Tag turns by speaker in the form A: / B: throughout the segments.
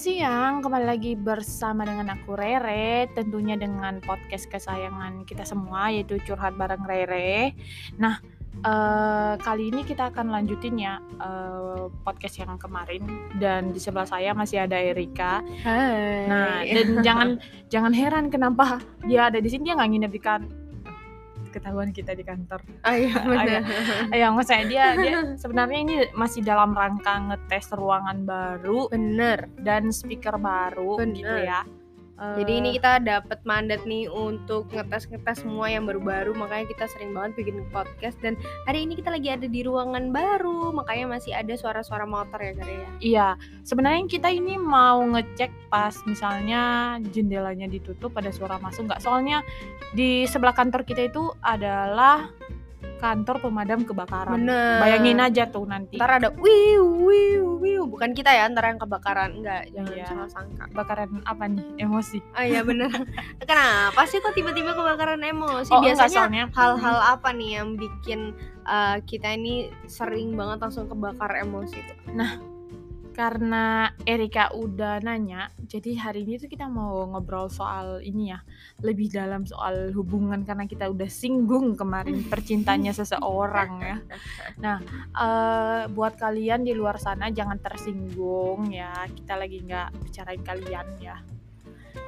A: siang, kembali lagi bersama dengan aku Rere, tentunya dengan podcast kesayangan kita semua yaitu Curhat Bareng Rere. Nah, eh, kali ini kita akan lanjutin ya eh, podcast yang kemarin dan di sebelah saya masih ada Erika.
B: Hai.
A: Nah, dan jangan jangan heran kenapa dia ada di sini dia nggak nginep di kan ketahuan kita di kantor.
B: Ah, iya, benar.
A: Ya, maksudnya dia dia sebenarnya ini masih dalam rangka ngetes ruangan baru
B: Bener.
A: dan speaker baru
B: Bener.
A: gitu ya.
B: Jadi ini
A: Eh,
B: kita dapat mandat nih untuk ngetes-ngetes semua yang baru-baru, makanya kita sering banget bikin podcast dan hari ini kita lagi ada di ruangan baru, makanya masih ada suara-suara motor ya Kare ya.
A: iya, sebenarnya kita ini mau ngecek pas misalnya jendelanya ditutup ada suara masuk nggak? Soalnya di sebelah kantor kita itu adalah kantor pemadam kebakaran.
B: Bener.
A: Bayangin aja tuh nanti
B: Ntar ada wiu wiu wiu, bukan kita ya, ntar yang kebakaran, enggak, jangan
A: Iya.
B: salah sangka.
A: kebakaran apa nih? Emosi.
B: Ah iya bener. Kenapa sih kok tiba-tiba kebakaran emosi?
A: Oh,
B: Biasanya hal-hal apa nih yang bikin uh, kita ini sering banget langsung kebakar emosi tuh?
A: Karena Erika udah nanya, jadi hari ini tuh kita mau ngobrol soal ini ya, lebih dalam soal hubungan karena kita udah singgung kemarin percintanya seseorang ya. Eh, buat kalian di luar sana jangan tersinggung ya, kita lagi nggak bicarain kalian ya.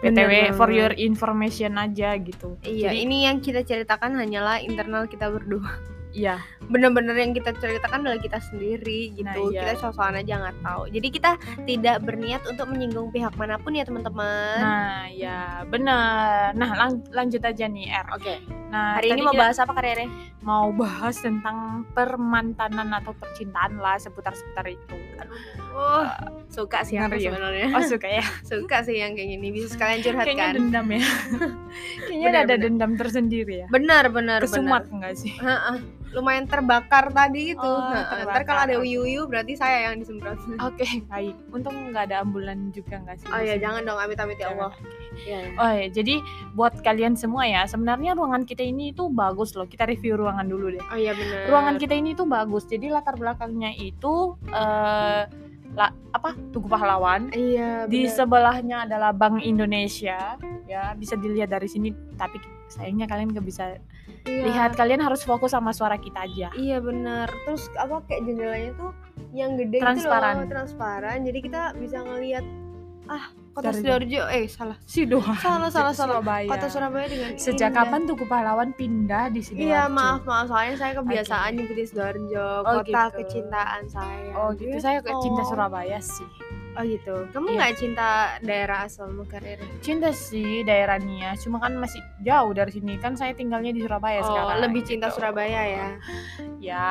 A: BTW for your information aja gitu.
B: Iya,
A: Jadi-
B: ini yang kita ceritakan hanyalah internal kita berdua.
A: Iya,
B: Bener-bener yang kita ceritakan adalah kita sendiri gitu.
A: Nah, iya.
B: Kita sosokan aja nggak tahu. Jadi kita tidak berniat untuk menyinggung pihak mana pun ya teman-teman.
A: nah ya bener. Nah lang- lanjut aja nih R.
B: Oke.
A: Nah
B: Hari ini mau bahas apa Karere?
A: mau bahas tentang permantanan atau percintaan lah seputar-seputar itu.
B: Oh, suka sih aku
A: Ngeri ya?
B: sebenarnya.
A: Oh suka ya?
B: suka sih yang kayak gini. Bisa sekalian curhat
A: Kayaknya dendam ya. Kayaknya
B: Benar,
A: ada
B: benar.
A: dendam tersendiri ya.
B: Benar, benar,
A: Kesumat
B: benar.
A: enggak sih?
B: Heeh. Lumayan terbakar tadi itu.
A: Oh,
B: Heeh.
A: terbakar,
B: Ntar kalau ada uyu-uyu berarti saya yang disemprot.
A: Oke baik. Untung nggak ada ambulan juga nggak sih?
B: Oh ya, jangan dong amit-amit ya. Allah. Iya. ya.
A: Oh ya, jadi buat kalian semua ya, sebenarnya ruangan kita ini tuh bagus loh. Kita review ruangan dulu deh.
B: Oh iya benar.
A: Ruangan kita ini tuh bagus. Jadi latar belakangnya itu eh la- apa? Tugu Pahlawan.
B: Iya,
A: Di sebelahnya adalah Bank Indonesia, ya bisa dilihat dari sini. Tapi sayangnya kalian nggak bisa
B: Iya.
A: lihat. Kalian harus fokus sama suara kita aja.
B: Iya benar. Terus apa kayak jendelanya tuh yang gede
A: Transparan.
B: gitu loh, transparan. Jadi kita bisa ngelihat ah kota Sidoarjo eh salah.
A: Sidoarjo.
B: Salah salah salah.
A: Surabaya.
B: Kota Surabaya dengan
A: Sejak
B: indah.
A: kapan Tugu Pahlawan pindah di sini?
B: Iya maaf maaf soalnya saya kebiasaan
A: Oke.
B: nyebutin Sidoarjo
A: Oh,
B: kota
A: gitu.
B: kecintaan saya.
A: Oh gitu. Saya ke cinta Surabaya sih.
B: Oh gitu. Kamu
A: Iya.
B: nggak cinta daerah asalmu karir?
A: Cinta sih daerah Nia, cuma kan masih jauh dari sini. Kan saya tinggalnya di Surabaya
B: oh
A: sekarang.
B: lebih cinta
A: gitu.
B: Surabaya ya.
A: Ya,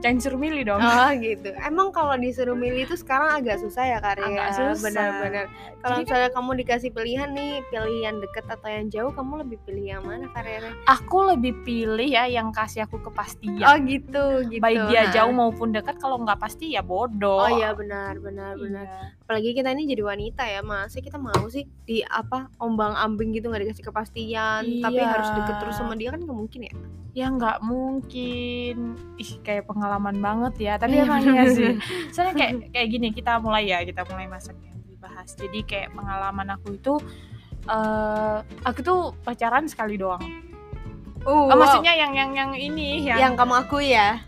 A: jangan suruh milih dong.
B: Oh gitu. Emang kalau disuruh milih itu sekarang agak susah ya Karya?
A: Agak susah.
B: Benar-benar. Kalau
A: kan
B: misalnya kamu dikasih pilihan nih, pilih yang deket atau yang jauh, kamu lebih pilih yang mana Karya?
A: aku lebih pilih ya yang kasih aku kepastian.
B: Oh gitu, gitu.
A: Baik dia
B: Nah.
A: jauh maupun dekat, kalau nggak pasti ya bodoh.
B: Oh iya benar, benar, benar.
A: Iya.
B: Apalagi kita ini jadi wanita ya, masa kita mau sih di apa ombang-ambing gitu nggak dikasih kepastian, tapi
A: Iya.
B: harus deket terus sama dia kan nggak mungkin ya?
A: Ya nggak mungkin. Ih, kayak pengalaman banget ya. Tapi
B: Iya,
A: emang iya sih. Soalnya kayak kayak gini kita mulai ya, kita mulai masak yang dibahas. Jadi kayak pengalaman aku itu eh aku tuh pacaran sekali doang.
B: Uh,
A: Oh,
B: wow.
A: maksudnya yang yang yang ini yang
B: yang kamu akui ya?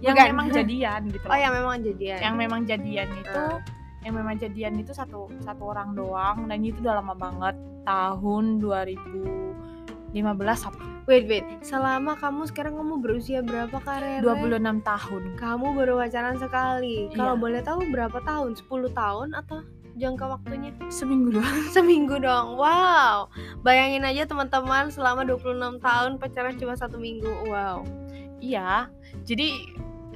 A: yang
B: bukan.
A: memang jadian gitu.
B: Oh
A: loh.
B: yang memang jadian.
A: yang memang jadian itu
B: Ah.
A: Yang memang jadian itu satu satu orang doang dan itu udah lama banget tahun 2015 apa
B: Wait wait, selama kamu sekarang kamu berusia berapa karir?
A: 26 tahun.
B: Kamu baru pacaran sekali. Kalau
A: Iya.
B: boleh tahu berapa tahun? 10 tahun atau jangka waktunya?
A: Seminggu doang.
B: Seminggu dong. Wow. Bayangin aja teman-teman selama 26 tahun pacaran cuma satu minggu. Wow.
A: Iya. Jadi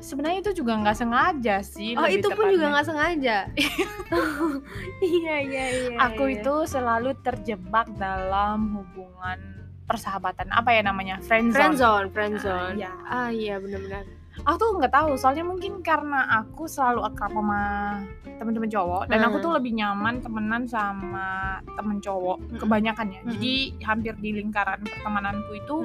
A: sebenarnya itu juga nggak sengaja sih.
B: Oh, itu pun juga nggak sengaja. iya, iya, iya.
A: Aku
B: iya.
A: itu selalu terjebak dalam hubungan persahabatan apa ya namanya friend zone.
B: friendzone, friendzone.
A: Ah, iya.
B: Ah, iya benar-benar.
A: Aku tuh nggak tahu soalnya mungkin karena aku selalu akrab sama temen-temen cowok dan aku
B: Hmm.
A: tuh lebih nyaman temenan sama temen cowok
B: Mm-mm.
A: kebanyakan ya.
B: Mm-mm.
A: Jadi hampir di lingkaran pertemananku itu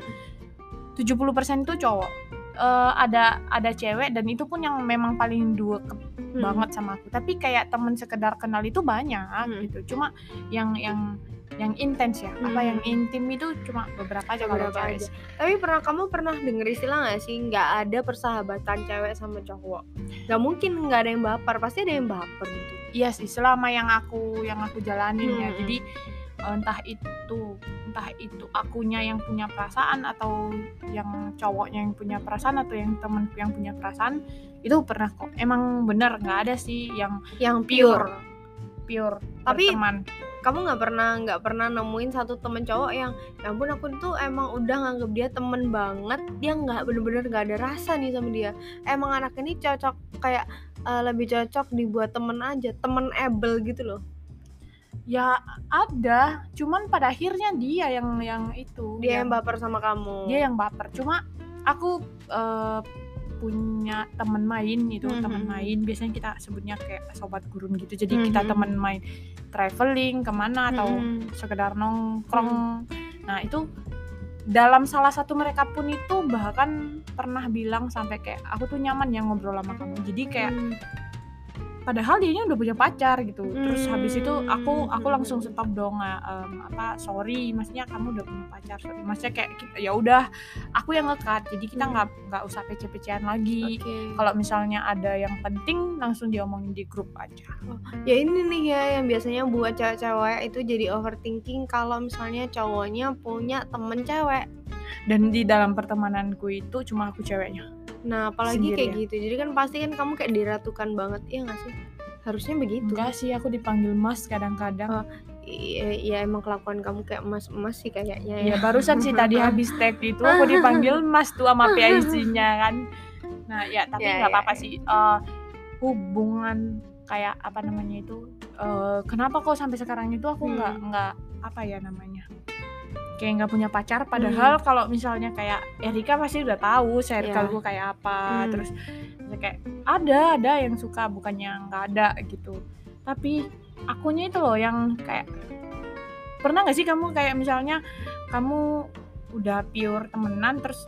A: 70% itu cowok. Eh, ada ada cewek dan itu pun yang memang paling dua
B: Hmm.
A: banget sama aku tapi kayak temen sekedar kenal itu banyak
B: Hmm.
A: gitu cuma yang yang yang intens ya apa
B: Hmm.
A: yang intim itu cuma beberapa aja kalau
B: Beberapa
A: cewek
B: aja. Tapi pernah kamu pernah denger istilah gak sih nggak ada persahabatan cewek sama cowok? Gak mungkin nggak ada yang baper, pasti ada yang baper gitu.
A: iya sih selama yang aku yang aku jalanin ya
B: Hmm.
A: jadi eh, entah itu entah itu akunya yang punya perasaan atau yang cowoknya yang punya perasaan atau yang temanku yang punya perasaan itu pernah kok emang bener nggak ada sih yang
B: Yang
A: pure
B: pure.
A: pure
B: Tapi-
A: berteman
B: Kamu nggak pernah nggak pernah nemuin satu temen cowok yang, ya ampun aku tuh emang udah nganggep dia temen banget, dia nggak bener-bener nggak ada rasa nih sama dia. Emang anak ini cocok kayak eh, lebih cocok dibuat temen aja, temen able gitu loh.
A: Ya ada cuman pada akhirnya dia yang yang itu
B: Dia yang baper sama kamu.
A: dia yang baper cuma aku eh, punya teman main itu
B: Mhm.
A: teman main biasanya kita sebutnya kayak sobat gurun gitu jadi kita
B: Mhm.
A: teman main traveling ke mana atau
B: Mm-mm.
A: sekedar nongkrong nah itu dalam salah satu mereka pun itu bahkan pernah bilang sampai kayak aku tuh nyaman yang ngobrol sama kamu jadi kayak
B: Hmm.
A: Padahal dia udah punya pacar gitu terus habis itu aku aku
B: Hmm.
A: langsung stop dong em, apa sorry maksudnya kamu udah punya pacar sorry maksudnya kayak ya udah aku yang ngekat jadi kita
B: Hmm.
A: nggak nggak usah pece-pecean lagi
B: Oke.
A: kalau misalnya ada yang penting langsung diomongin di grup aja
B: ya ini nih ya yang biasanya buat cewek-cewek itu jadi overthinking kalau misalnya cowoknya punya temen cewek
A: dan di dalam pertemananku itu cuma aku ceweknya
B: nah apalagi kayak
A: Sendirian.
B: gitu jadi kan pasti kan kamu kayak diratukan banget iya gak sih harusnya begitu
A: enggak sih aku dipanggil mas kadang-kadang
B: Oh, iya ya, emang kelakuan kamu kayak emas-emas sih kayaknya ya
A: ya barusan sih tadi habis tag itu aku dipanggil mas tuh sama PIC-nya kan nah ya tapi
B: Ya,
A: nggak
B: ya,
A: apa-apa
B: ya.
A: sih Eh, hubungan kayak apa namanya itu eh, kenapa kok sampai sekarang itu aku nggak
B: Hmm.
A: nggak apa ya namanya kayak nggak punya pacar padahal kalau misalnya kayak Erika pasti udah tahu circle
B: Ya.
A: gue kayak apa
B: Hmm.
A: terus kayak ada ada yang suka bukannya nggak ada gitu tapi akunya itu loh yang kayak pernah nggak sih kamu kayak misalnya kamu udah pure temenan terus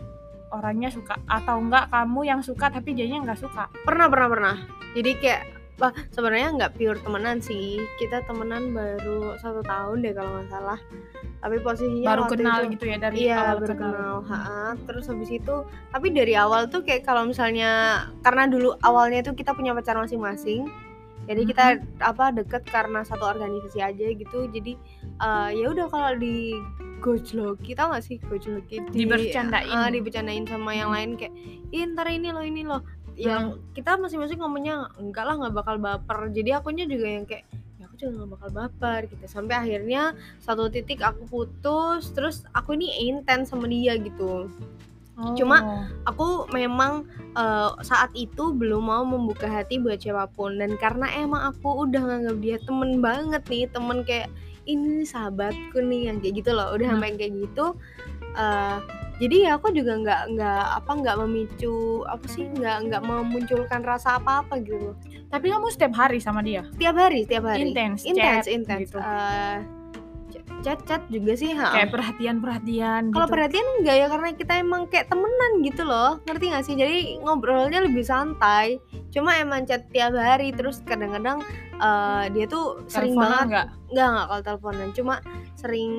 A: orangnya suka atau enggak kamu yang suka tapi dianya nggak suka
B: pernah pernah pernah jadi kayak wah sebenarnya nggak pure temenan sih. Kita temenan baru satu tahun deh kalau nggak salah. Tapi posisinya
A: baru
B: waktu
A: kenal
B: itu-
A: gitu ya dari
B: Iya
A: awal
B: baru
A: kenal,
B: kenal, ha-ha. terus habis itu tapi dari awal tuh kayak kalau misalnya karena dulu awalnya tuh kita punya pacar masing-masing jadi kita apa deket karena satu organisasi aja gitu. Jadi eh, ya udah kalau di gojloki tau gak sih gojloki? Di,
A: Dibercandain.
B: ah, dibercandain sama yang lain kayak Ih, ntar ini loh ini loh yang kita masing-masing ngomongnya enggak lah nggak bakal baper. Jadi akunya juga yang kayak ya aku juga nggak bakal baper gitu. Sampai akhirnya satu titik aku putus terus aku ini intens sama dia gitu.
A: Oh.
B: Cuma aku memang eh, saat itu belum mau membuka hati buat siapa pun. Dan karena emang aku udah nganggap dia temen banget nih temen kayak ini sahabatku nih yang kayak gitu loh. Udah
A: Nah.
B: sampai kayak gitu eh, jadi ya aku juga nggak nggak apa nggak memicu apa sih nggak nggak memunculkan rasa apa apa gitu
A: tapi kamu setiap hari sama dia
B: setiap hari setiap hari
A: intens
B: intens intens
A: gitu.
B: Eh, chat chat juga sih ha.
A: kayak perhatian perhatian
B: Kalau
A: gitu.
B: perhatian enggak ya karena kita emang kayak temenan gitu loh Ngerti gak sih? Jadi ngobrolnya lebih santai Cuma emang chat tiap hari Terus kadang-kadang eh, dia tuh sering
A: Teleponan
B: banget
A: nggak
B: Enggak, enggak kalau teleponan Cuma sering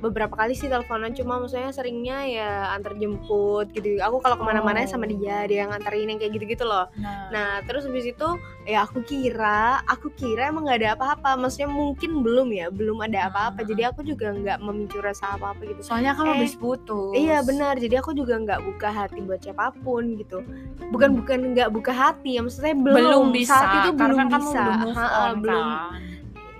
B: beberapa kali sih teleponan Cuma maksudnya seringnya ya antar jemput gitu. Aku kalau ke mana-mana
A: Oh.
B: sama dia Dia yang antarin yang kayak gitu-gitu loh.
A: Nah,
B: Nah terus habis itu ya aku kira Aku kira emang nggak ada apa-apa. Maksudnya mungkin belum ya Belum ada apa-apa.
A: Ah.
B: Jadi aku juga nggak memicu rasa apa-apa gitu.
A: Soalnya kamu
B: Eh,
A: habis putus.
B: Iya benar, jadi aku juga nggak buka hati buat siapa pun gitu. Bukan bukan nggak buka hati, ya maksudnya belum,
A: belum bisa
B: saat itu belum
A: kamu
B: bisa.
A: belum. kan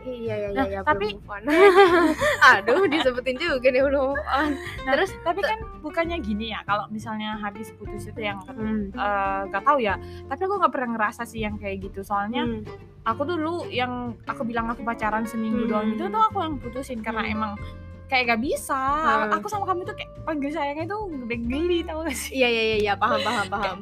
B: iya iya,
A: Nah,
B: iya,
A: tapi-
B: belum move on. Aduh, disebutin juga nih belum move on.
A: Nah,
B: Terus-
A: tapi kan bukannya gini ya kalau misalnya habis putus itu yang
B: Hmm.
A: eh, nggak tahu ya tapi aku nggak pernah ngerasa sih yang kayak gitu soalnya
B: Hmm.
A: aku dulu yang aku bilang aku pacaran seminggu
B: Hmm.
A: doang itu tuh aku yang putusin karena
B: Hmm.
A: emang kayak gak bisa
B: Hmm.
A: aku sama kamu tuh kayak panggil sayangnya tuh udah geli tau gak sih
B: Iya iya iya, iya, paham paham paham.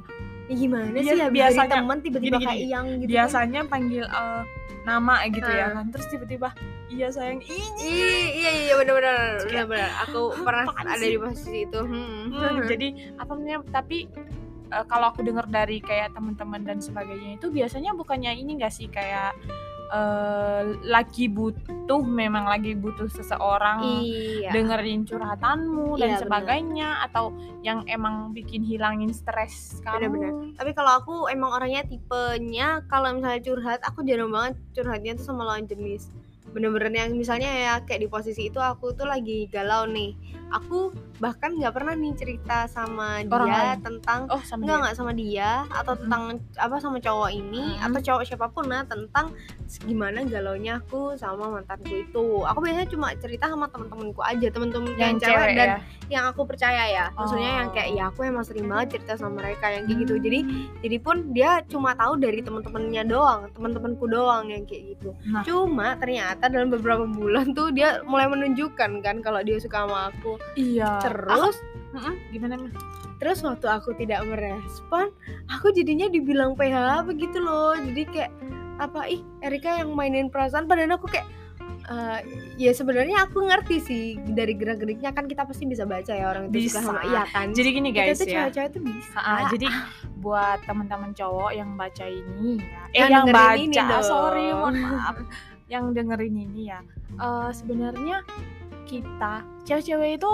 B: Ya, gimana
A: Bias-
B: sih dari
A: biasanya-
B: teman tiba-tiba kayak iyang gitu. kan?
A: biasanya panggil eh, nama gitu ya
B: Hmm.
A: kan terus tiba-tiba iya sayang ih
B: Iya iya iya benar-benar benar-benar. Aku pernah ada di posisi itu. Hmm.
A: Hmm, jadi apa namanya tapi eh, kalau aku dengar dari kayak teman-teman dan sebagainya itu biasanya bukannya ini enggak sih kayak eh, lagi butuh memang lagi butuh seseorang
B: Iya.
A: dengerin curhatanmu dan
B: Iya,
A: sebagainya atau yang emang bikin hilangin stres kamu
B: Benar-benar. Tapi kalau aku emang orangnya tipenya kalau misalnya curhat, aku jarang banget curhatnya tuh sama lawan jenis. Bener-bener yang misalnya ya kayak di posisi itu aku tuh lagi galau nih. Aku bahkan nggak pernah nih cerita sama
A: Orang
B: dia
A: lain?
B: tentang
A: oh sama
B: enggak
A: dia.
B: nggak sama dia atau
A: Mm-mm.
B: tentang apa sama cowok ini
A: Mm-mm.
B: atau cowok siapa pun lah tentang gimana galaunya aku sama mantanku itu. Aku biasanya cuma cerita sama temen-temenku aja, temen-temen
A: yang
B: yang cewek dan
A: ya
B: yang aku percaya ya. Maksudnya yang kayak
A: Oh.
B: ya aku emang sering banget cerita sama mereka yang kayak gitu. Jadi
A: Hmm.
B: jadi pun dia cuma tahu dari teman-temannya doang, teman-temanku doang yang kayak gitu.
A: Nah.
B: Cuma ternyata dalam beberapa bulan tuh dia mulai menunjukkan kan kalau dia suka sama aku.
A: Iya
B: Terus
A: Mm-mm, gimana Mah?
B: terus waktu aku tidak merespon, aku jadinya dibilang PH begitu loh. Jadi kayak apa ih Erika yang mainin perasaan padahal aku kayak eh, ya sebenarnya aku ngerti sih dari gerak-geriknya kan kita pasti bisa baca ya orang itu suka
A: Bisa.
B: sama iya kan
A: jadi gini
B: kita
A: guys
B: tuh
A: ya
B: cewek-cewek tuh bisa
A: Ah, jadi buat teman-teman cowok yang baca ini ya, eh
B: Yang
A: yang,
B: dengerin ini
A: baca,
B: dong.
A: sorry mohon maaf, yang dengerin ini ya, eh, sebenarnya kita cewek-cewek itu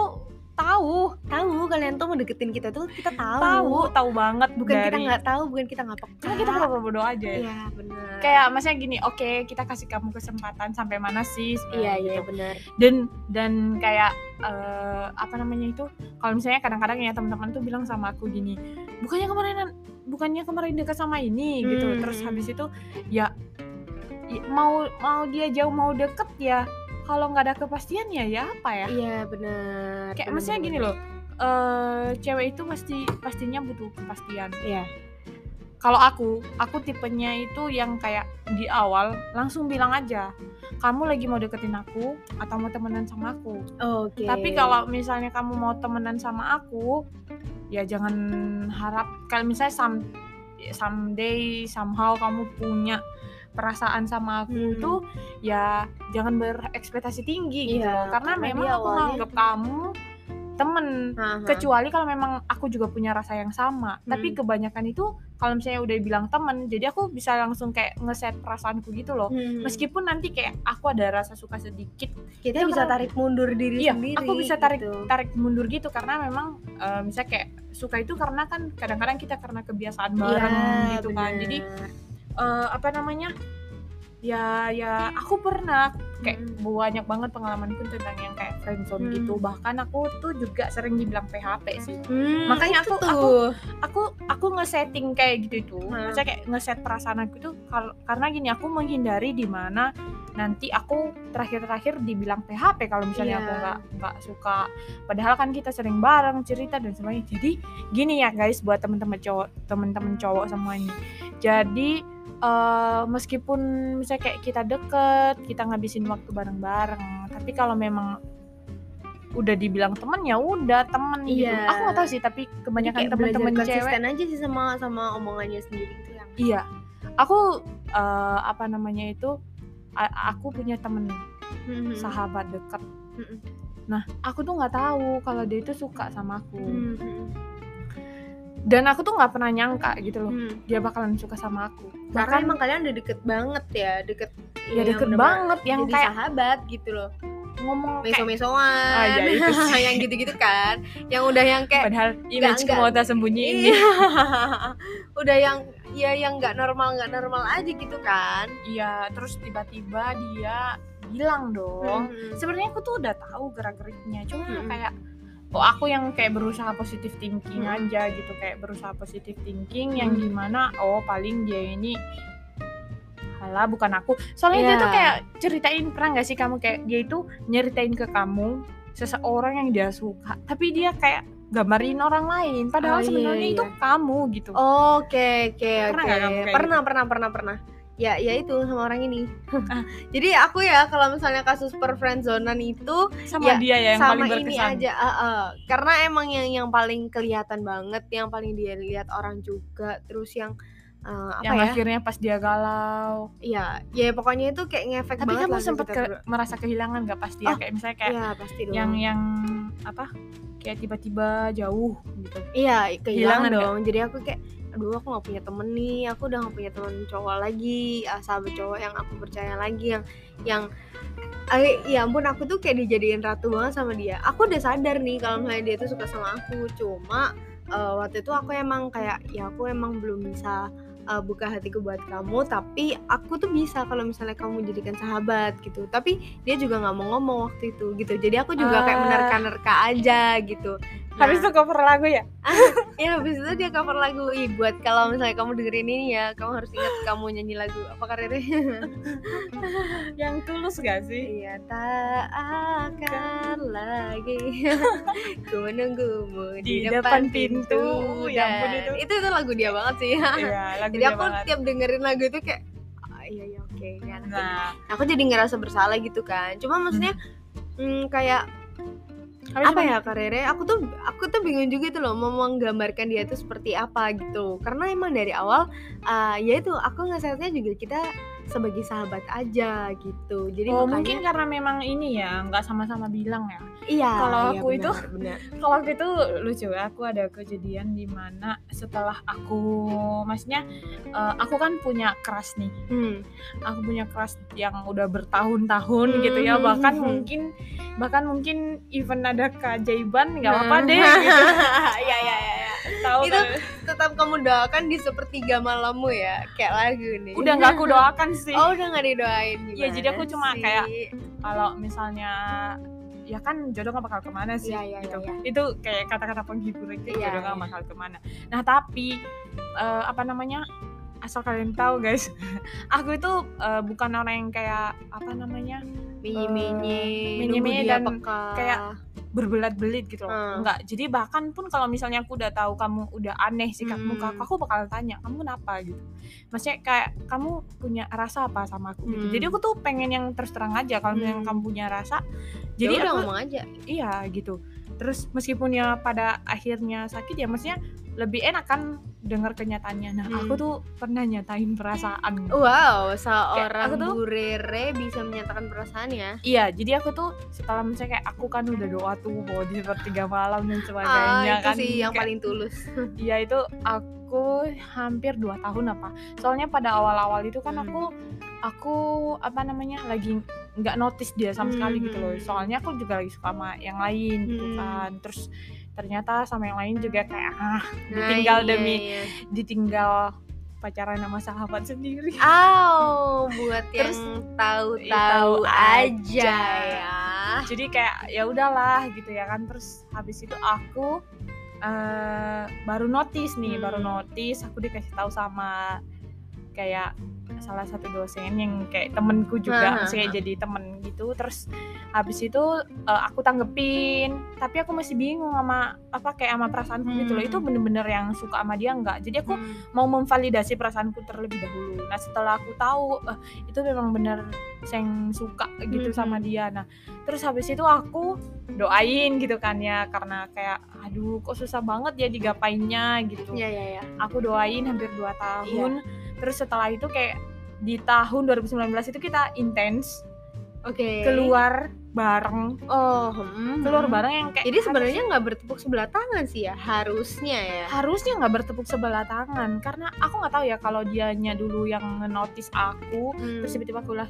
A: tahu,
B: tahu kalian tuh mau deketin kita tuh kita tahu,
A: tahu, tahu banget
B: bukan kita
A: dari,
B: nggak tahu bukan kita nggak peka
A: karena kita pura-pura bodoh aja ya.
B: iya benar
A: Kayak maksudnya gini, oke kita kasih kamu kesempatan sampai mana sih?
B: iya iya
A: gitu.
B: benar
A: dan dan kayak eh, apa namanya itu kalau misalnya kadang-kadang ya teman-teman tuh bilang sama aku gini bukannya kemarin bukannya kemarin dekat sama ini gitu
B: Hmm.
A: terus habis itu ya mau mau dia jauh mau deket ya kalau nggak ada kepastian ya ya apa ya?
B: Iya benar
A: kayak maksudnya gini loh eh cewek itu pasti pastinya butuh kepastian.
B: Iya.
A: Kalau aku aku tipenya itu yang kayak di awal langsung bilang aja kamu lagi mau deketin aku atau mau temenan sama aku?
B: Oke.
A: Tapi kalau misalnya kamu mau temenan sama aku, ya jangan harap kalau misalnya some someday somehow kamu punya perasaan sama aku
B: Hmm.
A: itu ya jangan berekspektasi tinggi gitu
B: Iya,
A: loh. Karena
B: karena
A: memang aku nganggap kamu temen
B: Aha.
A: kecuali kalau memang aku juga punya rasa yang sama tapi
B: Hmm.
A: kebanyakan itu kalau misalnya udah bilang temen jadi aku bisa langsung kayak ngeset perasaanku gitu loh
B: Hmm.
A: meskipun nanti kayak aku ada rasa suka sedikit
B: kita
A: itu
B: bisa
A: kalau-
B: tarik mundur diri
A: Iya,
B: sendiri
A: aku bisa tarik
B: gitu.
A: tarik mundur gitu karena memang eh, misalnya kayak suka itu karena kan kadang-kadang kita karena kebiasaan bareng
B: Iya,
A: gitu kan. Jadi eh, apa namanya? Ya ya aku pernah kayak
B: Mm.
A: banyak banget pengalamanku tentang yang kayak friendzone
B: Hmm.
A: gitu. Bahkan aku tuh juga sering dibilang PHP sih.
B: Hmm,
A: Makanya aku-
B: tuh.
A: Aku aku nge-setting kayak gitu itu.
B: Hmm.
A: Maksudnya kayak nge-set perasaan aku tuh kar- karena gini aku menghindari di mana nanti aku terakhir-terakhir dibilang PHP kalau misalnya
B: Iya.
A: aku nggak nggak suka padahal kan kita sering bareng cerita dan sebagainya jadi gini ya guys buat teman-teman cowok teman-teman cowok semuanya jadi eh, meskipun misalnya kayak kita deket kita ngabisin waktu bareng-bareng tapi kalau memang udah dibilang temen ya udah temen gitu
B: Iya.
A: aku nggak tahu sih tapi kebanyakan teman-teman cewek
B: aja sih sama sama omongannya sendiri itu yang
A: Iya, aku eh, apa namanya itu, aku punya temen
B: Hmm.
A: sahabat dekat.
B: Mm-mm.
A: Nah, aku tuh nggak tahu kalau dia itu suka sama aku.
B: Hmm.
A: Dan aku tuh nggak pernah nyangka gitu loh,
B: Hmm.
A: dia bakalan suka sama aku.
B: Karena
A: Bahkan
B: emang kalian udah deket banget ya, deket
A: ya
B: yang
A: deket banget, yang
B: jadi
A: kayak
B: sahabat gitu loh.
A: ngomong
B: Meso-mesoan.
A: Ah, ya, itu sih.
B: yang gitu-gitu kan. Yang udah yang kayak
A: padahal image
B: enggak.
A: mau tak sembunyiin.
B: Iya. udah yang ya yang nggak normal nggak normal aja gitu kan.
A: Iya, terus tiba-tiba dia bilang dong.
B: Hmm.
A: Sebenarnya aku tuh udah tahu gerak-geriknya, cuma
B: Mm-mm.
A: kayak oh aku yang kayak berusaha positif thinking
B: Mm-mm.
A: aja gitu kayak berusaha positif thinking yang
B: Mm.
A: gimana oh paling dia ini halah bukan aku soalnya dia
B: Iya.
A: tuh kayak ceritain pernah nggak sih kamu kayak dia itu nyeritain ke kamu seseorang yang dia suka tapi dia kayak gambarin orang lain padahal
B: Oh, iya,
A: sebenarnya itu
B: iya.
A: kamu gitu
B: Oke oke
A: Pernah
B: oke.
A: nggak kamu kayak
B: Pernah pernah pernah pernah. Ya ya itu sama orang ini.
A: Ah.
B: Jadi aku ya kalau misalnya kasus per friendzonan itu
A: sama
B: Ya,
A: dia ya yang
B: sama
A: paling
B: ini
A: berkesan.
B: aja ah, ah. karena emang yang yang paling kelihatan banget yang paling dia lihat orang juga terus yang eh, apa
A: yang
B: ya?
A: akhirnya pas dia galau.
B: Ya ya pokoknya itu kayak ngefek
A: tapi
B: banget
A: kamu
B: ke
A: sempat ke- merasa kehilangan gak pas dia?
B: Oh,
A: kayak misalnya kayak
B: ya pasti dong.
A: yang yang apa? Kayak tiba-tiba jauh gitu.
B: Iya kehilangan dong. Jadi aku kayak aduh aku nggak punya temen nih aku udah nggak punya temen cowok lagi ah, sahabat cowok yang aku percaya lagi yang yang eh, ya ampun aku tuh kayak dijadiin ratu banget sama dia. Aku udah sadar nih kalau misalnya dia tuh suka sama aku cuma eh, waktu itu aku emang kayak ya aku emang belum bisa eh, buka hatiku buat kamu tapi aku tuh bisa kalau misalnya kamu jadikan sahabat gitu. Tapi dia juga nggak mau ngomong waktu itu gitu jadi aku juga kayak
A: Ah.
B: menerka-nerka aja gitu
A: habis itu cover lagu ya?
B: Ya habis itu dia cover lagu Ih, buat kalau misalnya kamu dengerin ini ya kamu harus ingat kamu nyanyi lagu apa karirnya?
A: Yang tulus gak sih?
B: Iya tak akan lagi. Ku menunggumu di,
A: Di
B: depan,
A: depan
B: pintu,
A: pintu. Ya ampun,
B: dan-
A: itu.
B: itu itu lagu dia banget sih.
A: Iya lagu
B: jadi aku
A: banget.
B: tiap dengerin lagu itu kayak ah, iya iya oke kan
A: nah.
B: Aku jadi ngerasa bersalah gitu kan. Cuma maksudnya hmm, kayak apa
A: itu-
B: ya karirnya aku tuh aku tuh bingung juga tuh loh mau menggambarkan dia tuh seperti apa gitu. Karena emang dari awal uh, ya itu aku ngesetnya juga kita sebagai sahabat aja gitu jadi
A: oh
B: makanya
A: mungkin karena memang ini ya nggak sama-sama bilang ya
B: iya
A: kalau
B: iya,
A: aku itu-
B: benar, benar.
A: kalau waktu itu lucu ya aku ada kejadian di mana setelah aku maksudnya eh, aku kan punya crush nih
B: Hmm.
A: aku punya crush yang udah bertahun-tahun gitu ya
B: Hmm.
A: bahkan mungkin bahkan mungkin even ada keajaiban nggak apa-apa deh gitu.
B: Iya iya iya. ya.
A: Tahu
B: Itu
A: kan?
B: Tetap kamu doakan di sepertiga malammu ya, kayak lagu nih.
A: udah nggak aku doakan sih
B: Oh udah nggak didoain gimana?
A: Iya, jadi aku cuma
B: sih?
A: kayak, kalau misalnya ya kan jodoh gak bakal ke mana sih
B: Iya, iya,
A: gitu
B: iya,
A: itu kayak kata-kata penghibur itu
B: Iya,
A: jodoh gak
B: iya.
A: bakal ke mana nah tapi eh, apa namanya asal kalian tahu guys aku itu eh, bukan orang yang kayak apa namanya
B: nunggu
A: minyi-minyi
B: dia
A: dan
B: peka.
A: kayak berbelat-belit gitu loh
B: Hmm.
A: enggak jadi bahkan pun kalau misalnya aku udah tahu kamu udah aneh sikapmu ke
B: Hmm.
A: aku aku bakal tanya kamu kenapa gitu maksudnya kayak kamu punya rasa apa sama aku gitu
B: Hmm.
A: jadi aku tuh pengen yang terus terang aja kalau
B: Hmm.
A: kamu punya rasa
B: jadi
A: jadi
B: udah
A: aku
B: ngomong aja.
A: iya gitu terus meskipun ya pada akhirnya sakit ya maksudnya lebih enak kan dengar kenyataannya nah
B: Hmm.
A: aku tuh pernah nyatain perasaan
B: Wow, seorang
A: aku tuh-
B: Bu Rere bisa menyatakan perasaan ya.
A: Iya, jadi aku tuh setelah misalnya kayak aku kan udah doa tuh mau di sepertiga malam dan
B: Ah,
A: sebagainya
B: itu
A: kan.
B: sih yang
A: Kayak-
B: paling tulus.
A: Iya itu aku hampir dua tahun apa. Soalnya pada awal-awal itu kan
B: Hmm.
A: aku aku apa namanya lagi nggak notice dia sama sekali gitu loh.
B: Hmm.
A: Soalnya aku juga lagi suka sama yang lain gitu
B: Hmm.
A: kan. Terus ternyata sama yang lain juga kayak ah
B: Nah,
A: ditinggal
B: iya,
A: demi
B: iya.
A: ditinggal pacaran sama sahabat sendiri.
B: Aw, buat
A: Terus,
B: yang
A: iya,
B: tahu-tahu
A: tahu
B: aja
A: aja.
B: ya.
A: jadi kayak ya udahlah gitu ya kan terus habis itu aku eh, baru notice nih baru
B: Hmm.
A: notice aku dikasih tahu sama kayak salah satu dosen yang kayak temenku juga
B: Hahaha.
A: maksudnya jadi temen gitu terus habis itu eh, aku tanggepin tapi aku masih bingung sama apa kayak sama perasaanku gitu loh
B: Hmm.
A: itu bener-bener yang suka sama dia enggak jadi aku
B: Hmm.
A: mau memvalidasi perasaanku terlebih dahulu. Nah setelah aku tahu eh, itu memang benar yang suka gitu
B: Mhm.
A: sama dia. Nah terus habis itu aku doain gitu kan ya karena kayak aduh kok susah banget ya digapainnya gitu.
B: Iya, iya, iya.
A: Aku doain hampir 2 tahun. Terus setelah itu kayak di tahun 2019 itu kita intens
B: Oke.
A: keluar bareng,
B: Oh, hmm,
A: keluar
B: hmm.
A: bareng yang kayak
B: Jadi sebenarnya nggak bertepuk sebelah tangan sih ya, harusnya ya.
A: harusnya nggak bertepuk sebelah tangan karena aku nggak tahu ya kalau dianya dulu yang notice aku
B: Hmm.
A: terus tiba-tiba aku lah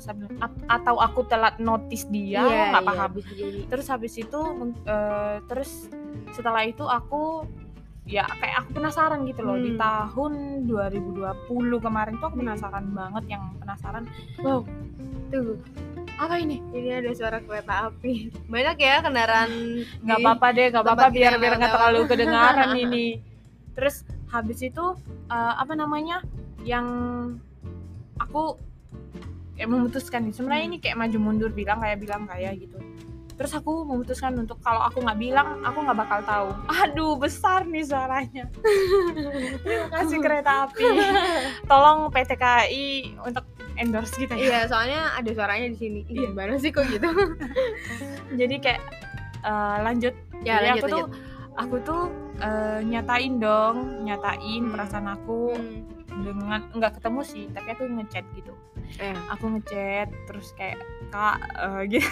A: atau aku telat notice dia
B: Iya,
A: nggak
B: iya,
A: paham
B: bisa jadi.
A: terus habis itu eh, terus setelah itu aku ya kayak aku penasaran gitu loh di
B: Hmm.
A: tahun 2020 kemarin tuh aku penasaran banget yang penasaran
B: Wow. Tuh,
A: apa ini
B: ini ada suara kereta api. Banyak ya kendaraan.
A: nggak
B: di-
A: apa-apa deh nggak apa-apa biar biar nggak terlalu kedengaran ini terus habis itu eh, apa namanya yang aku kayak memutuskan nih sebenarnya
B: Hmm.
A: ini kayak maju mundur bilang kayak bilang kayak gitu terus aku memutuskan untuk kalau aku nggak bilang aku nggak bakal tahu aduh besar nih suaranya terima kasih kereta api tolong PT KAI untuk endorse kita ya
B: Iya, soalnya ada suaranya di sini.
A: Iya.
B: Gimana sih kok gitu?
A: jadi kayak eh, lanjut
B: ya,
A: Jadi
B: lanjut,
A: aku tuh
B: lanjut.
A: aku tuh eh, nyatain dong nyatain
B: Hmm.
A: perasaan aku
B: Hmm.
A: dengan nggak ketemu sih tapi aku ngechat gitu
B: Eh.
A: aku ngechat terus kayak kak eh, gitu.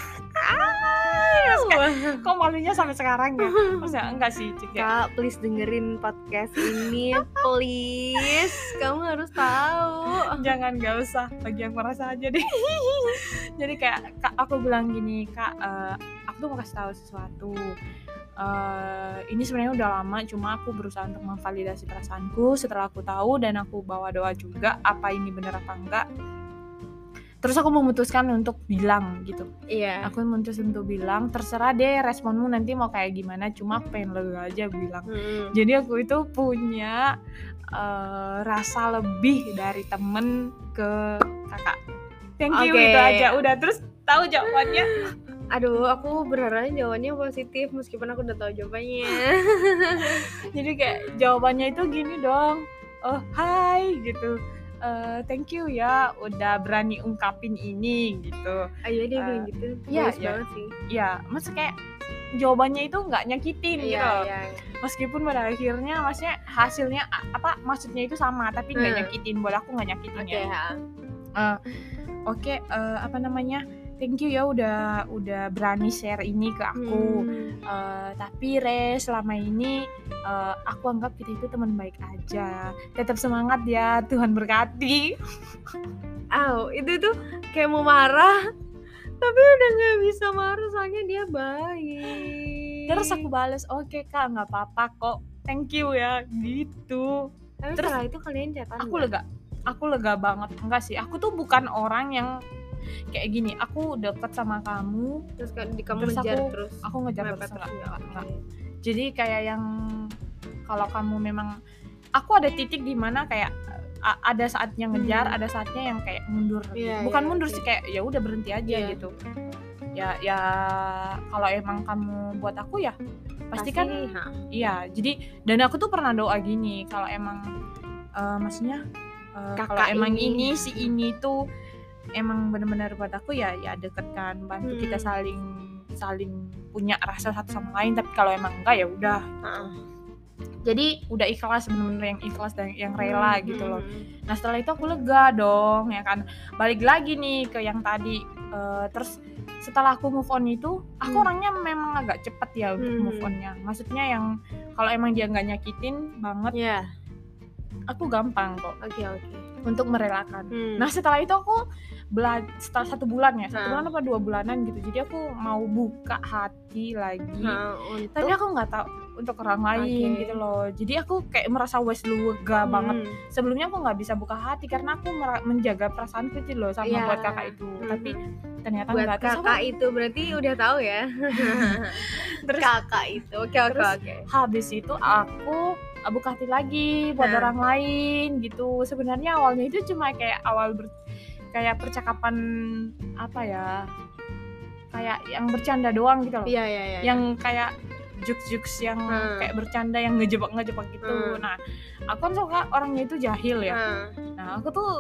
A: Terus kayak, kok malunya sampai sekarang ya? Maksudnya enggak sih Cik,
B: Kak, please dengerin podcast ini, please. Kamu harus tahu.
A: jangan nggak usah. Bagi yang merasa aja deh. Jadi kayak kak aku bilang gini kak eh, aku tuh mau kasih tahu sesuatu. Eh, ini sebenarnya udah lama cuma aku berusaha untuk memvalidasi perasaanku. Setelah aku tahu dan aku bawa doa juga apa ini bener apa enggak terus aku memutuskan untuk bilang gitu
B: Iya.
A: aku memutuskan untuk bilang terserah deh responmu nanti mau kayak gimana cuma aku pengen lega aja bilang
B: Hmm.
A: jadi aku itu punya eh, rasa lebih dari temen ke kakak thank you
B: Oke.
A: itu aja udah terus tahu jawabannya
B: Aduh, aku berharap jawabannya positif meskipun aku udah tahu jawabannya.
A: jadi kayak jawabannya itu gini dong oh hai gitu Eh, thank you ya udah berani ungkapin ini gitu
B: Ayo dia
A: Eh,
B: bilang gitu.
A: iya, iya.
B: banget sih.
A: ya masa kayak jawabannya itu nggak nyakitin gitu
B: Iya,
A: loh.
B: iya.
A: meskipun pada akhirnya maksudnya hasilnya apa maksudnya itu sama tapi nggak
B: Hmm.
A: nyakitin buat aku nggak nyakitin
B: Oke,
A: ya. Eh, oke eh, apa namanya thank you ya udah udah berani share ini ke aku.
B: Hmm.
A: Eh, tapi Re selama ini eh, aku anggap kita itu teman baik aja. Tetap semangat ya Tuhan berkati.
B: Aw, itu tuh kayak mau marah tapi udah nggak bisa marah soalnya dia baik.
A: terus aku bales oke kak nggak apa-apa kok. Thank you ya gitu.
B: Tapi
A: terus
B: setelah itu kalian chatan
A: aku lega aku lega banget. Enggak sih aku tuh bukan orang yang kayak gini aku deket sama kamu
B: terus kan di kamu
A: Terus
B: ngejar
A: aku-
B: terus.
A: aku ngejar terus enggak,
B: terus
A: enggak,
B: nggak?
A: enggak. jadi kayak yang kalau kamu memang aku ada titik di mana kayak a- ada saatnya ngejar
B: Hmm.
A: ada saatnya yang kayak mundur
B: Iya,
A: bukan
B: iya,
A: mundur
B: oke.
A: sih kayak ya udah berhenti aja
B: Iya.
A: gitu ya ya kalau emang kamu buat aku ya pasti kan
B: ha.
A: iya jadi dan aku tuh pernah doa gini kalau emang eh, maksudnya eh, kalau emang
B: ini.
A: ini si ini tuh emang benar-benar buat aku ya ya deket kan bantu kita
B: Hmm.
A: saling saling punya rasa satu sama lain tapi kalau emang enggak ya udah jadi udah ikhlas bener-bener yang ikhlas dan yang rela
B: Hmm,
A: gitu loh
B: hmm,
A: nah setelah itu aku lega dong ya kan balik lagi nih ke yang tadi Eh, terus setelah aku move on itu aku
B: Hmm.
A: orangnya memang agak cepet ya untuk
B: Hmm.
A: move onnya maksudnya yang kalau emang dia nggak nyakitin banget
B: Iya,
A: aku gampang kok
B: oke oke.
A: untuk merelakan
B: Hmm.
A: nah setelah itu aku setelah satu bulan ya satu
B: Nah.
A: bulan apa dua bulanan gitu jadi aku mau buka hati lagi
B: Ha, untuk
A: tapi aku nggak tahu untuk orang lain
B: Oke.
A: gitu loh jadi aku kayak merasa wes lega banget
B: Hmm.
A: sebelumnya aku nggak bisa buka hati karena aku menjaga perasaanku itu loh sama
B: Iya.
A: buat kakak itu
B: Mhm.
A: tapi ternyata
B: buat
A: nggak terus aku-
B: kakak itu berarti udah tahu ya
A: terus
B: kakak itu oke oke
A: Terus-
B: oke
A: habis itu aku buka hati lagi buat
B: Nah.
A: orang lain gitu sebenarnya awalnya itu cuma kayak awal ber- kayak percakapan apa ya kayak yang bercanda doang gitu loh
B: iya iya iya
A: yang kayak jokes-jokes yang
B: Hmm.
A: kayak bercanda yang ngejebak-ngejebak gitu.
B: Hmm.
A: Nah, aku kan suka orangnya itu jahil ya.
B: Ha.
A: Nah, aku tuh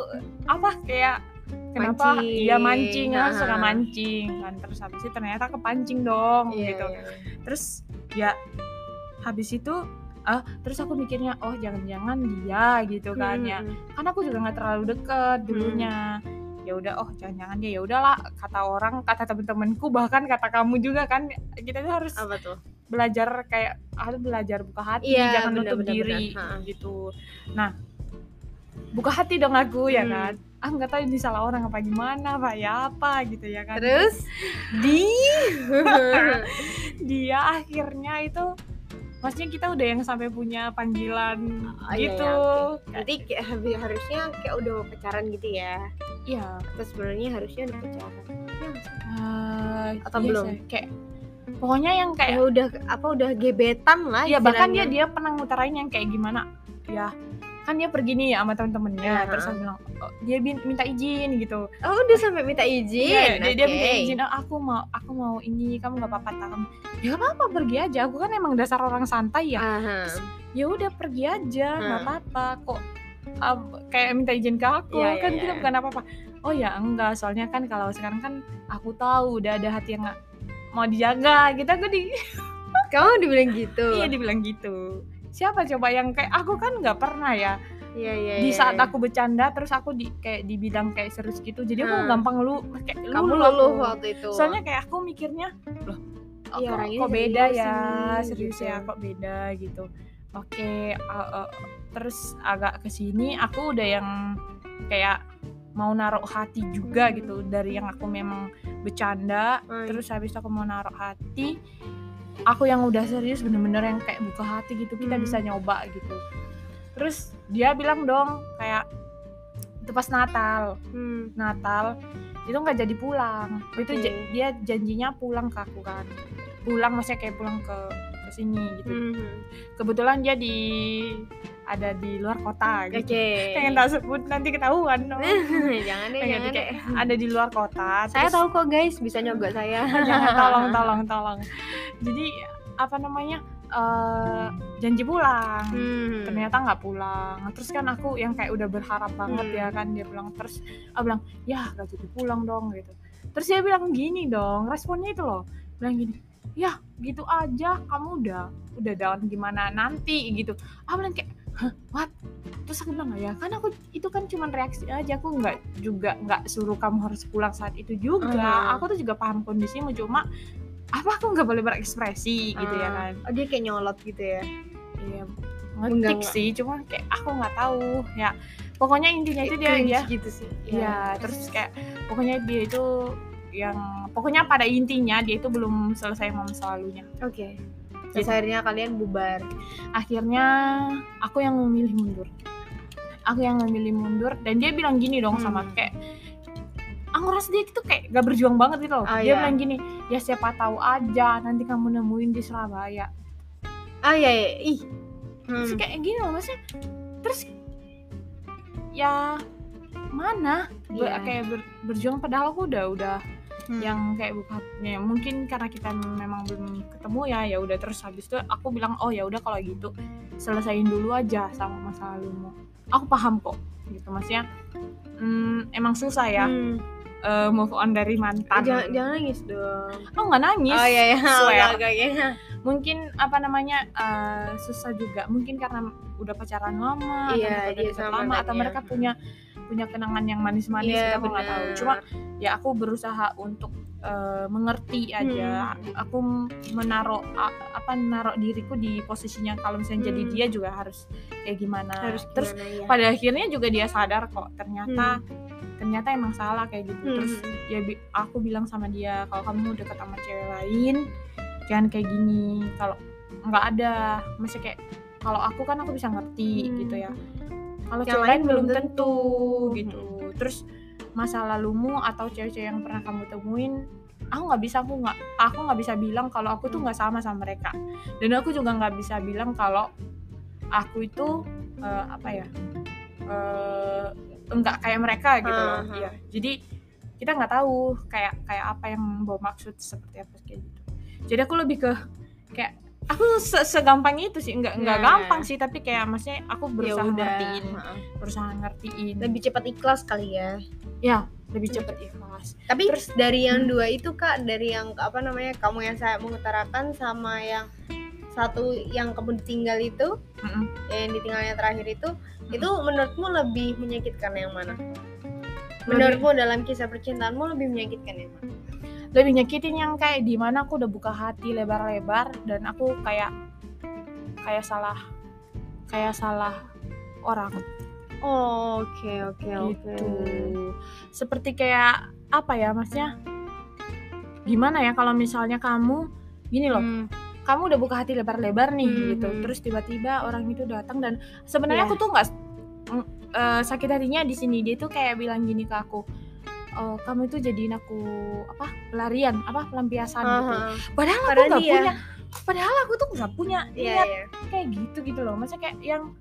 A: apa kayak kenapa
B: Mancing.
A: iya mancing, aku suka mancing kan. Terus habis itu ternyata kepancing dong
B: Iya,
A: gitu.
B: iya.
A: Terus ya habis itu ah terus aku mikirnya oh jangan-jangan dia gitu kan
B: Hmm,
A: ya.
B: hmm.
A: Kan aku juga nggak terlalu deket dulunya. Ya udah oh jangan-jangan dia ya udahlah kata orang kata temen-temenku bahkan kata kamu juga kan kita tuh harus
B: apa tuh
A: belajar kayak harus belajar buka hati
B: Iya,
A: jangan
B: benar,
A: nutup diri
B: benar. Ha.
A: gitu nah buka hati dong aku ya
B: Hmm.
A: kan ah nggak tahu ini salah orang apa gimana pak ya apa gitu ya kan
B: terus
A: di dia akhirnya itu maksudnya kita udah yang sampai punya panggilan
B: Oh, iya,
A: gitu
B: iya. Berarti kayak habi- harusnya kayak udah pacaran gitu ya.
A: iya
B: Atau sebenarnya harusnya udah pacaran. Iya
A: eh,
B: Atau
A: iya
B: belum?
A: sih. kayak pokoknya yang kayak
B: Kayak udah apa udah gebetan lah.
A: Iya bahkan dia dia pernah ngutarain yang kayak gimana ya kan dia pergi nih sama temen-temennya
B: Iya,
A: terus aku bilang "Oh, dia minta izin gitu
B: Oh udah sampai minta izin.
A: Iya, dia, dia minta izin "Oh, aku mau aku mau ini kamu nggak apa-apa tak ya apa-apa pergi aja aku kan emang dasar orang santai ya
B: Aha.
A: ya udah pergi aja nggak
B: Hmm.
A: apa-apa kok um, kayak minta izin ke aku
B: Iya, iya,
A: kan
B: iya.
A: kita bukan apa-apa oh ya enggak soalnya kan kalau sekarang kan aku tahu udah ada hati yang mau dijaga gitu aku di
B: Kamu dibilang gitu.
A: iya dibilang gitu siapa coba yang kayak aku kan nggak pernah ya
B: Iya iya.
A: di
B: iya,
A: saat
B: iya.
A: aku bercanda terus aku di kayak dibilang kayak serius gitu jadi aku
B: Hmm.
A: gampang lu kayak
B: kamu
A: luluh aku.
B: waktu itu.
A: soalnya kayak aku mikirnya loh
B: Iya,
A: kok, kok beda
B: serius
A: ya
B: nih,
A: serius
B: gitu.
A: ya kok beda gitu oke uh, uh, terus agak ke sini aku udah yang kayak mau naruh hati juga
B: Hmm.
A: gitu dari yang aku memang bercanda
B: Hmm.
A: terus habis itu aku mau naruh hati aku yang udah serius bener-bener yang kayak buka hati gitu kita
B: Hmm.
A: bisa nyoba gitu terus dia bilang dong kayak itu pas Natal
B: Hmm.
A: Natal itu nggak jadi pulang itu
B: Oke.
A: ja- dia janjinya pulang ke aku kan pulang maksudnya kayak pulang ke ke sini gitu
B: Hmm.
A: kebetulan dia di ada di luar kota
B: Oke.
A: gitu pengen tak sebut nanti ketahuan dong
B: jangan deh,
A: pengen
B: jangan deh.
A: ada di luar kota
B: Saya
A: terus-
B: tahu kok guys, bisa nyogok saya.
A: jangan tolong tolong tolong jadi apa namanya eh, janji pulang
B: Hmm.
A: ternyata nggak pulang terus kan aku yang kayak udah berharap banget
B: Hmm.
A: ya kan dia bilang terus aku bilang ya gak jadi pulang dong gitu terus dia bilang gini dong responnya itu loh bilang gini ya gitu aja kamu udah udah down gimana nanti gitu aku bilang kayak Hah, what terus aku bilang ya kan aku itu kan cuma reaksi aja aku nggak juga nggak suruh kamu harus pulang saat itu juga
B: Ah.
A: aku tuh juga paham kondisimu cuma apa aku nggak boleh berekspresi gitu ya
B: Ah.
A: kan
B: Oh, dia kayak nyolot gitu ya.
A: Iya, ngetik sih, cuma kayak aku nggak tahu ya. Pokoknya intinya itu dia dia,
B: gitu sih.
A: ya terus kayak pokoknya dia itu yang pokoknya pada intinya dia itu belum selesai masa lalunya.
B: Oke. Terus akhirnya kalian bubar.
A: Akhirnya aku yang memilih mundur. Aku yang memilih mundur dan dia bilang gini dong sama
B: Hmm.
A: kayak aku ngerasa dia itu kayak gak berjuang banget gitu loh.
B: Oh,
A: dia
B: iya.
A: bilang gini, ya siapa tahu aja nanti kamu nemuin di Surabaya.
B: Ah iya iya. Ih. Hmm.
A: terus kayak gini loh maksudnya terus ya mana Be-
B: Iya.
A: kayak ber- berjuang padahal aku udah udah
B: Hmm.
A: yang kayak bukannya mungkin karena kita memang belum ketemu ya ya udah terus habis itu aku bilang oh ya udah kalau gitu selesain dulu aja sama masa lalumu aku paham kok gitu maksudnya hmm, emang susah ya
B: Hmm.
A: eh, move on dari mantan
B: Jangan jangan nangis dong.
A: oh nggak nangis
B: Oh iya iya.
A: swear.
B: Agak ya.
A: mungkin apa namanya eh, susah juga mungkin karena udah pacaran lama
B: Iya,
A: atau udah
B: sama
A: lama atau mereka punya punya kenangan yang manis-manis
B: Iya,
A: gitu, aku nggak tahu cuma ya aku berusaha untuk eh, mengerti aja
B: Hmm.
A: aku menaruh apa naruh diriku di posisinya kalau misalnya jadi
B: Hmm.
A: dia juga harus kayak gimana
B: harus
A: terus
B: gimana ya.
A: pada akhirnya juga dia sadar kok ternyata ternyata emang salah kayak gitu
B: Hmm.
A: terus ya bi- aku bilang sama dia kalau kamu deket sama cewek lain jangan kayak gini kalau nggak ada masih kayak kalau aku kan aku bisa ngerti
B: Hmm.
A: gitu ya kalau cewek
B: lain
A: lain belum tentu
B: tentu.
A: gitu terus masa lalumu atau cewek-cewek yang pernah kamu temuin aku nggak bisa aku nggak aku nggak bisa bilang kalau aku tuh nggak sama sama mereka dan aku juga nggak bisa bilang kalau aku itu eh, apa ya nggak kayak mereka gitu loh
B: Aha.
A: Iya. jadi kita nggak tahu kayak kayak apa yang bawa maksud seperti apa kayak gitu jadi aku lebih ke kayak aku se- segampang itu sih nggak nggak
B: Nah.
A: gampang sih tapi kayak maksudnya aku
B: Ya
A: berusaha
B: udah.
A: ngertiin
B: Heeh.
A: berusaha ngertiin
B: Lebih cepat ikhlas kali ya.
A: ya lebih cepet ikhlas
B: Tapi
A: Terus-
B: dari yang
A: Hmm.
B: dua itu kak, dari yang apa namanya kamu yang saya mengutarakan sama yang satu yang kamu ditinggal itu,
A: Mm-mm.
B: ya, yang ditinggalnya terakhir itu, itu menurutmu lebih menyakitkan yang mana? Menurutmu dalam kisah percintaanmu lebih menyakitkan yang mana?
A: Lebih nyakitin yang kayak di mana aku udah buka hati lebar-lebar dan aku kayak kayak salah kayak salah orang
B: Oh, oke oke oke.
A: gitu seperti kayak apa ya maksudnya gimana ya kalau misalnya kamu gini loh
B: Hmm,
A: kamu udah buka hati lebar-lebar nih
B: Hmm,
A: gitu
B: hmm.
A: terus tiba-tiba orang itu datang dan sebenarnya
B: Iya.
A: aku tuh nggak eh, sakit hatinya di sini dia tuh kayak bilang gini ke aku "Oh, kamu itu jadiin aku apa pelarian apa pelampiasan gitu
B: aha.
A: padahal aku
B: Padahal
A: nggak
B: dia-
A: punya padahal aku tuh nggak punya
B: Iya
A: niat
B: iya.
A: kayak gitu gitu loh masa kayak yang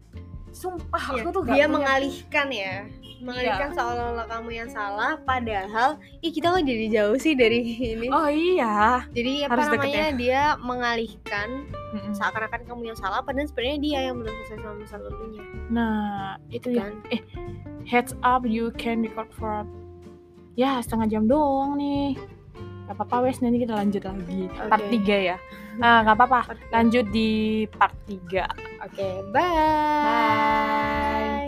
A: sumpah
B: Iya,
A: aku tuh nggak
B: Dia
A: punya
B: mengalihkan ya, mengalihkan
A: Iya.
B: seolah-olah kamu yang salah, padahal, ih kita kok jadi jauh sih dari ini.
A: oh iya
B: Jadi apa
A: harus
B: namanya dia mengalihkan
A: Mm-mm.
B: seakan-akan kamu yang salah padahal sebenarnya dia yang belum selesai sama masa lalunya
A: nah itu ya
B: kan
A: heads up you can record for ya setengah jam doang nih Gak apa-apa wes nanti kita lanjut lagi part
B: Oke.
A: 3 ya. Nah, gak apa-apa.
B: Part.
A: Lanjut di part 3.
B: Oke, bye.
A: Bye.